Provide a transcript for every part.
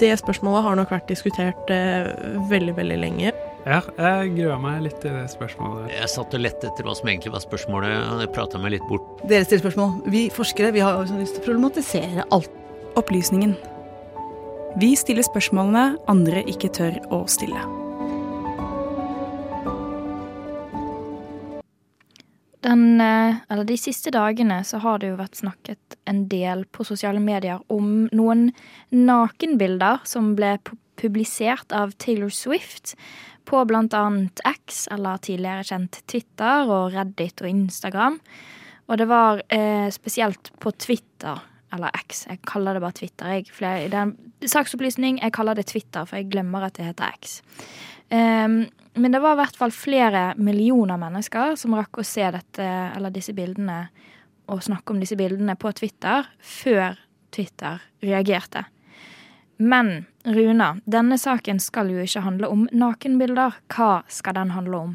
det spørsmålet har nok vært diskutert eh, veldig, veldig lenge. Ja, jeg grua meg litt til det spørsmålet. Jeg satt og lette etter hva som egentlig var spørsmålet, og jeg prata meg litt bort. Dere stiller spørsmål. Vi forskere vi har jo lyst til å problematisere alt. Opplysningen. Vi stiller spørsmålene andre ikke tør å stille. Den, eh, eller de siste dagene så har det jo vært snakket en del på sosiale medier om noen nakenbilder som ble publisert av Taylor Swift på annet X, eller tidligere kjent Twitter, og Reddit og Instagram. Og det var eh, spesielt på Twitter, eller X, jeg kaller det bare Twitter. Jeg, flere, det er saksopplysning, jeg kaller det Twitter, for jeg glemmer at det heter X. Um, men det var i hvert fall flere millioner mennesker som rakk å se dette, eller disse bildene og snakke om disse bildene på Twitter før Twitter reagerte. Men Runa, denne saken skal jo ikke handle om nakenbilder. Hva skal den handle om?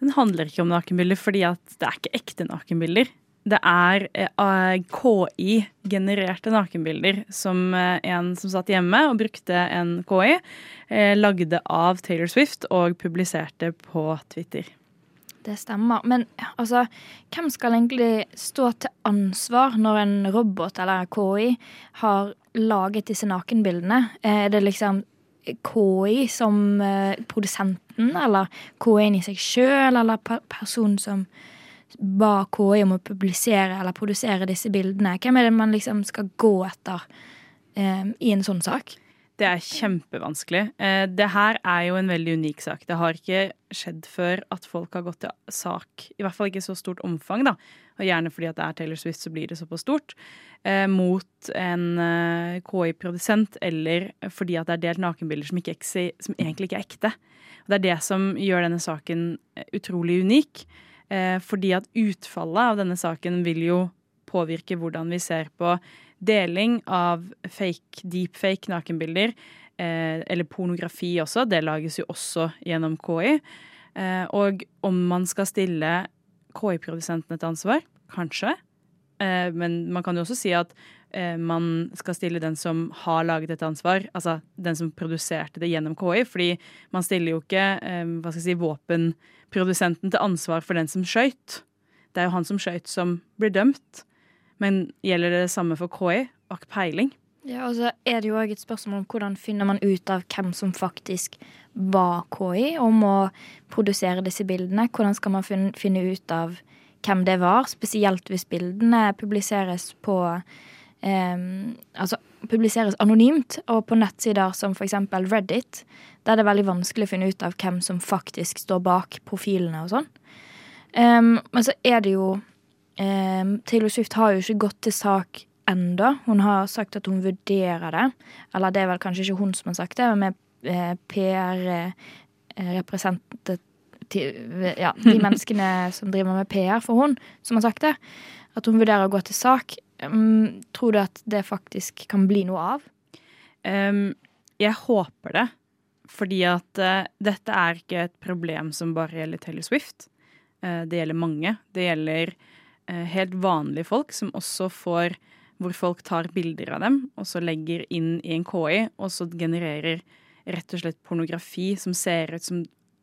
Den handler ikke om nakenbilder fordi det er ikke ekte nakenbilder. Det er eh, KI-genererte nakenbilder som eh, en som satt hjemme og brukte en KI, eh, lagde av Taylor Swift og publiserte på Twitter. Det stemmer. Men altså, hvem skal egentlig stå til ansvar når en robot eller KI har laget disse nakenbildene? Er det liksom KI som produsenten, eller KI-en i seg sjøl, eller personen som ba KI om å publisere eller produsere disse bildene. Hvem er det man liksom skal gå etter eh, i en sånn sak? Det er kjempevanskelig. Eh, det her er jo en veldig unik sak. Det har ikke skjedd før at folk har gått til sak, i hvert fall ikke i så stort omfang, da. Og gjerne fordi at det er Taylor Swift, så blir det såpass stort. Eh, mot en eh, KI-produsent, eller fordi at det er delt nakenbilder som, ikke, som egentlig ikke er ekte. Og det er det som gjør denne saken eh, utrolig unik. Eh, fordi at utfallet av denne saken vil jo påvirke hvordan vi ser på deling av fake, deepfake nakenbilder. Eh, eller pornografi også. Det lages jo også gjennom KI. Eh, og om man skal stille KI-produsentene til ansvar, kanskje. Men man kan jo også si at eh, man skal stille den som har laget et ansvar, altså den som produserte det gjennom KI. Fordi man stiller jo ikke eh, hva skal jeg si, våpenprodusenten til ansvar for den som skøyt. Det er jo han som skøyt som blir dømt. Men gjelder det det samme for KI? Har ikke peiling. Ja, og så er det jo òg et spørsmål om hvordan finner man ut av hvem som faktisk var KI, om å produsere disse bildene. Hvordan skal man finne ut av hvem det var, spesielt hvis bildene publiseres på Altså publiseres anonymt, og på nettsider som f.eks. Reddit, der det er veldig vanskelig å finne ut av hvem som faktisk står bak profilene og sånn. Um, men så er det jo um, Taylor Swift har jo ikke gått til sak enda. Hun har sagt at hun vurderer det. Eller det er vel kanskje ikke hun som har sagt det, men eh, PR-representantet ja, de menneskene som driver med PR for hun, som har sagt det. At hun vurderer å gå til sak. Um, tror du at det faktisk kan bli noe av? Um, jeg håper det. Fordi at uh, dette er ikke et problem som bare gjelder Taylor Swift. Uh, det gjelder mange. Det gjelder uh, helt vanlige folk som også får Hvor folk tar bilder av dem og så legger inn i en KI, og så genererer rett og slett pornografi som ser ut som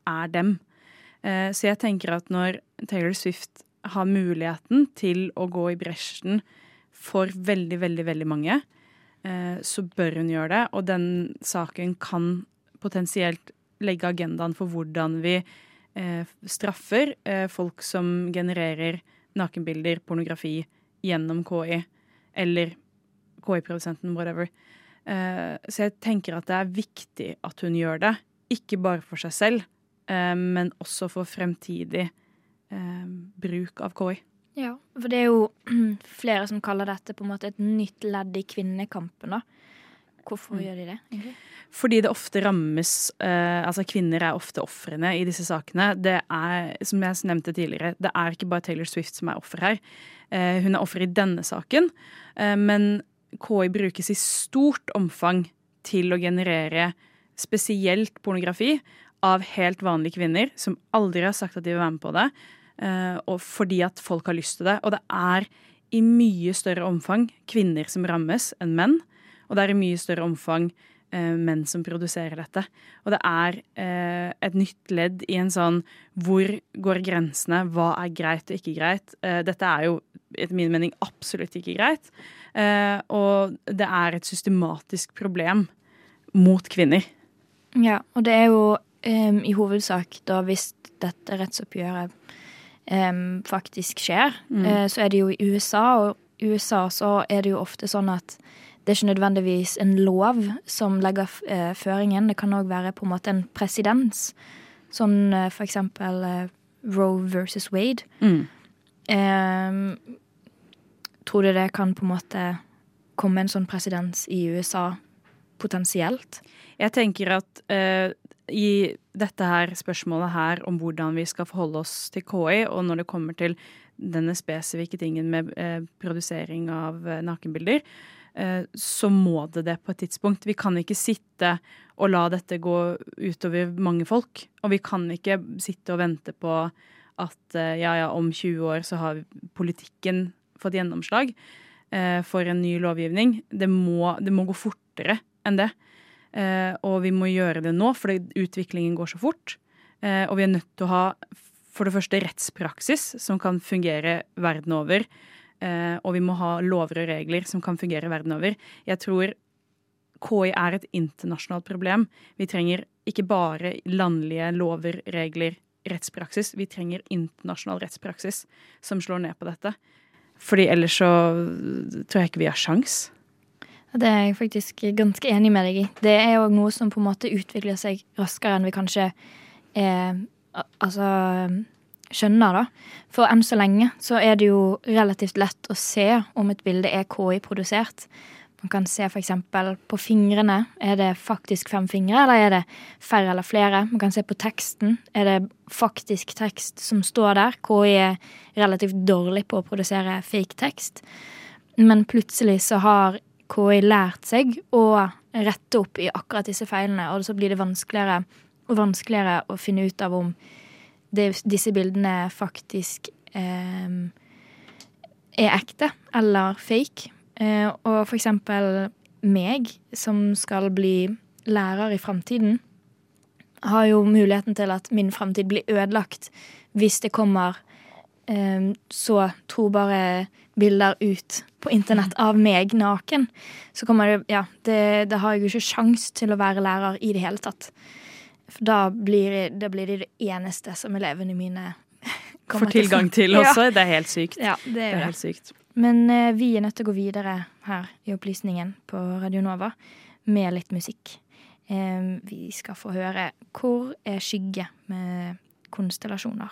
er dem. så jeg tenker at når Taylor Swift har muligheten til å gå i bresjen for veldig, veldig, veldig mange, så bør hun gjøre det. Og den saken kan potensielt legge agendaen for hvordan vi eh, straffer eh, folk som genererer nakenbilder, pornografi, gjennom KI, eller KI-produsenten, whatever. Eh, så jeg tenker at det er viktig at hun gjør det. Ikke bare for seg selv, eh, men også for fremtidig eh, bruk av KI. Ja, for det er jo flere som kaller dette på en måte et nytt ledd i kvinnekampen, da. Hvorfor mm. gjør de det? egentlig? Fordi det ofte rammes uh, Altså kvinner er ofte ofrene i disse sakene. Det er, som jeg nevnte tidligere, det er ikke bare Taylor Swift som er offer her. Uh, hun er offer i denne saken, uh, men KI brukes i stort omfang til å generere spesielt pornografi av helt vanlige kvinner som aldri har sagt at de vil være med på det, og fordi at folk har lyst til det. Og det er i mye større omfang kvinner som rammes enn menn. Og det er i mye større omfang eh, menn som produserer dette. Og det er eh, et nytt ledd i en sånn hvor går grensene, hva er greit og ikke greit. Eh, dette er jo etter min mening absolutt ikke greit. Eh, og det er et systematisk problem mot kvinner. Ja, og det er jo um, i hovedsak da hvis dette rettsoppgjøret um, faktisk skjer, Mm. Uh, så er det jo i USA, og i USA så er det jo ofte sånn at det er ikke nødvendigvis en lov som legger eh, føringen, det kan òg være på en måte en presedens. Sånn uh, for eksempel Roe versus Wade. Mm. Tror du det kan på en måte komme en sånn presedens i USA potensielt? Jeg tenker at i dette her spørsmålet her om hvordan vi skal forholde oss til KI, og når det kommer til denne spesifikke tingen med eh, produsering av eh, nakenbilder, eh, så må det det på et tidspunkt. Vi kan ikke sitte og la dette gå utover mange folk. Og vi kan ikke sitte og vente på at eh, ja, ja, om 20 år så har politikken fått gjennomslag eh, for en ny lovgivning. Det må, det må gå fortere enn det. Eh, og vi må gjøre det nå, fordi utviklingen går så fort. Eh, og vi er nødt til å ha for det første rettspraksis som kan fungere verden over. Eh, og vi må ha lover og regler som kan fungere verden over. Jeg tror KI er et internasjonalt problem. Vi trenger ikke bare landlige lover, regler, rettspraksis. Vi trenger internasjonal rettspraksis som slår ned på dette. Fordi ellers så tror jeg ikke vi har sjans. Det er jeg faktisk ganske enig med deg i. Det er jo noe som på en måte utvikler seg raskere enn vi kanskje eh, altså skjønner, da. For enn så lenge så er det jo relativt lett å se om et bilde er KI-produsert. Man kan se f.eks. på fingrene. Er det faktisk fem fingre, eller er det færre eller flere? Man kan se på teksten. Er det faktisk tekst som står der? KI er relativt dårlig på å produsere fake tekst. Men plutselig så har KI lært seg å rette opp i akkurat disse feilene, og så blir det vanskeligere og vanskeligere å finne ut av om det, disse bildene faktisk eh, er ekte eller fake. Eh, og for eksempel meg, som skal bli lærer i framtiden, har jo muligheten til at min framtid blir ødelagt hvis det kommer eh, så trobare bilder ut på internett av meg naken. Så kommer det Ja, det, det har jeg jo ikke sjans til å være lærer i det hele tatt. For da blir, da blir det det eneste som elevene mine kommer til. Får tilgang til Ja. også. Det er helt sykt. Ja, det Det er er det. helt sykt. Men eh, vi er nødt til å gå videre her i opplysningen på Radio Nova med litt musikk. Eh, vi skal få høre 'Hvor er skygge?' med konstellasjoner.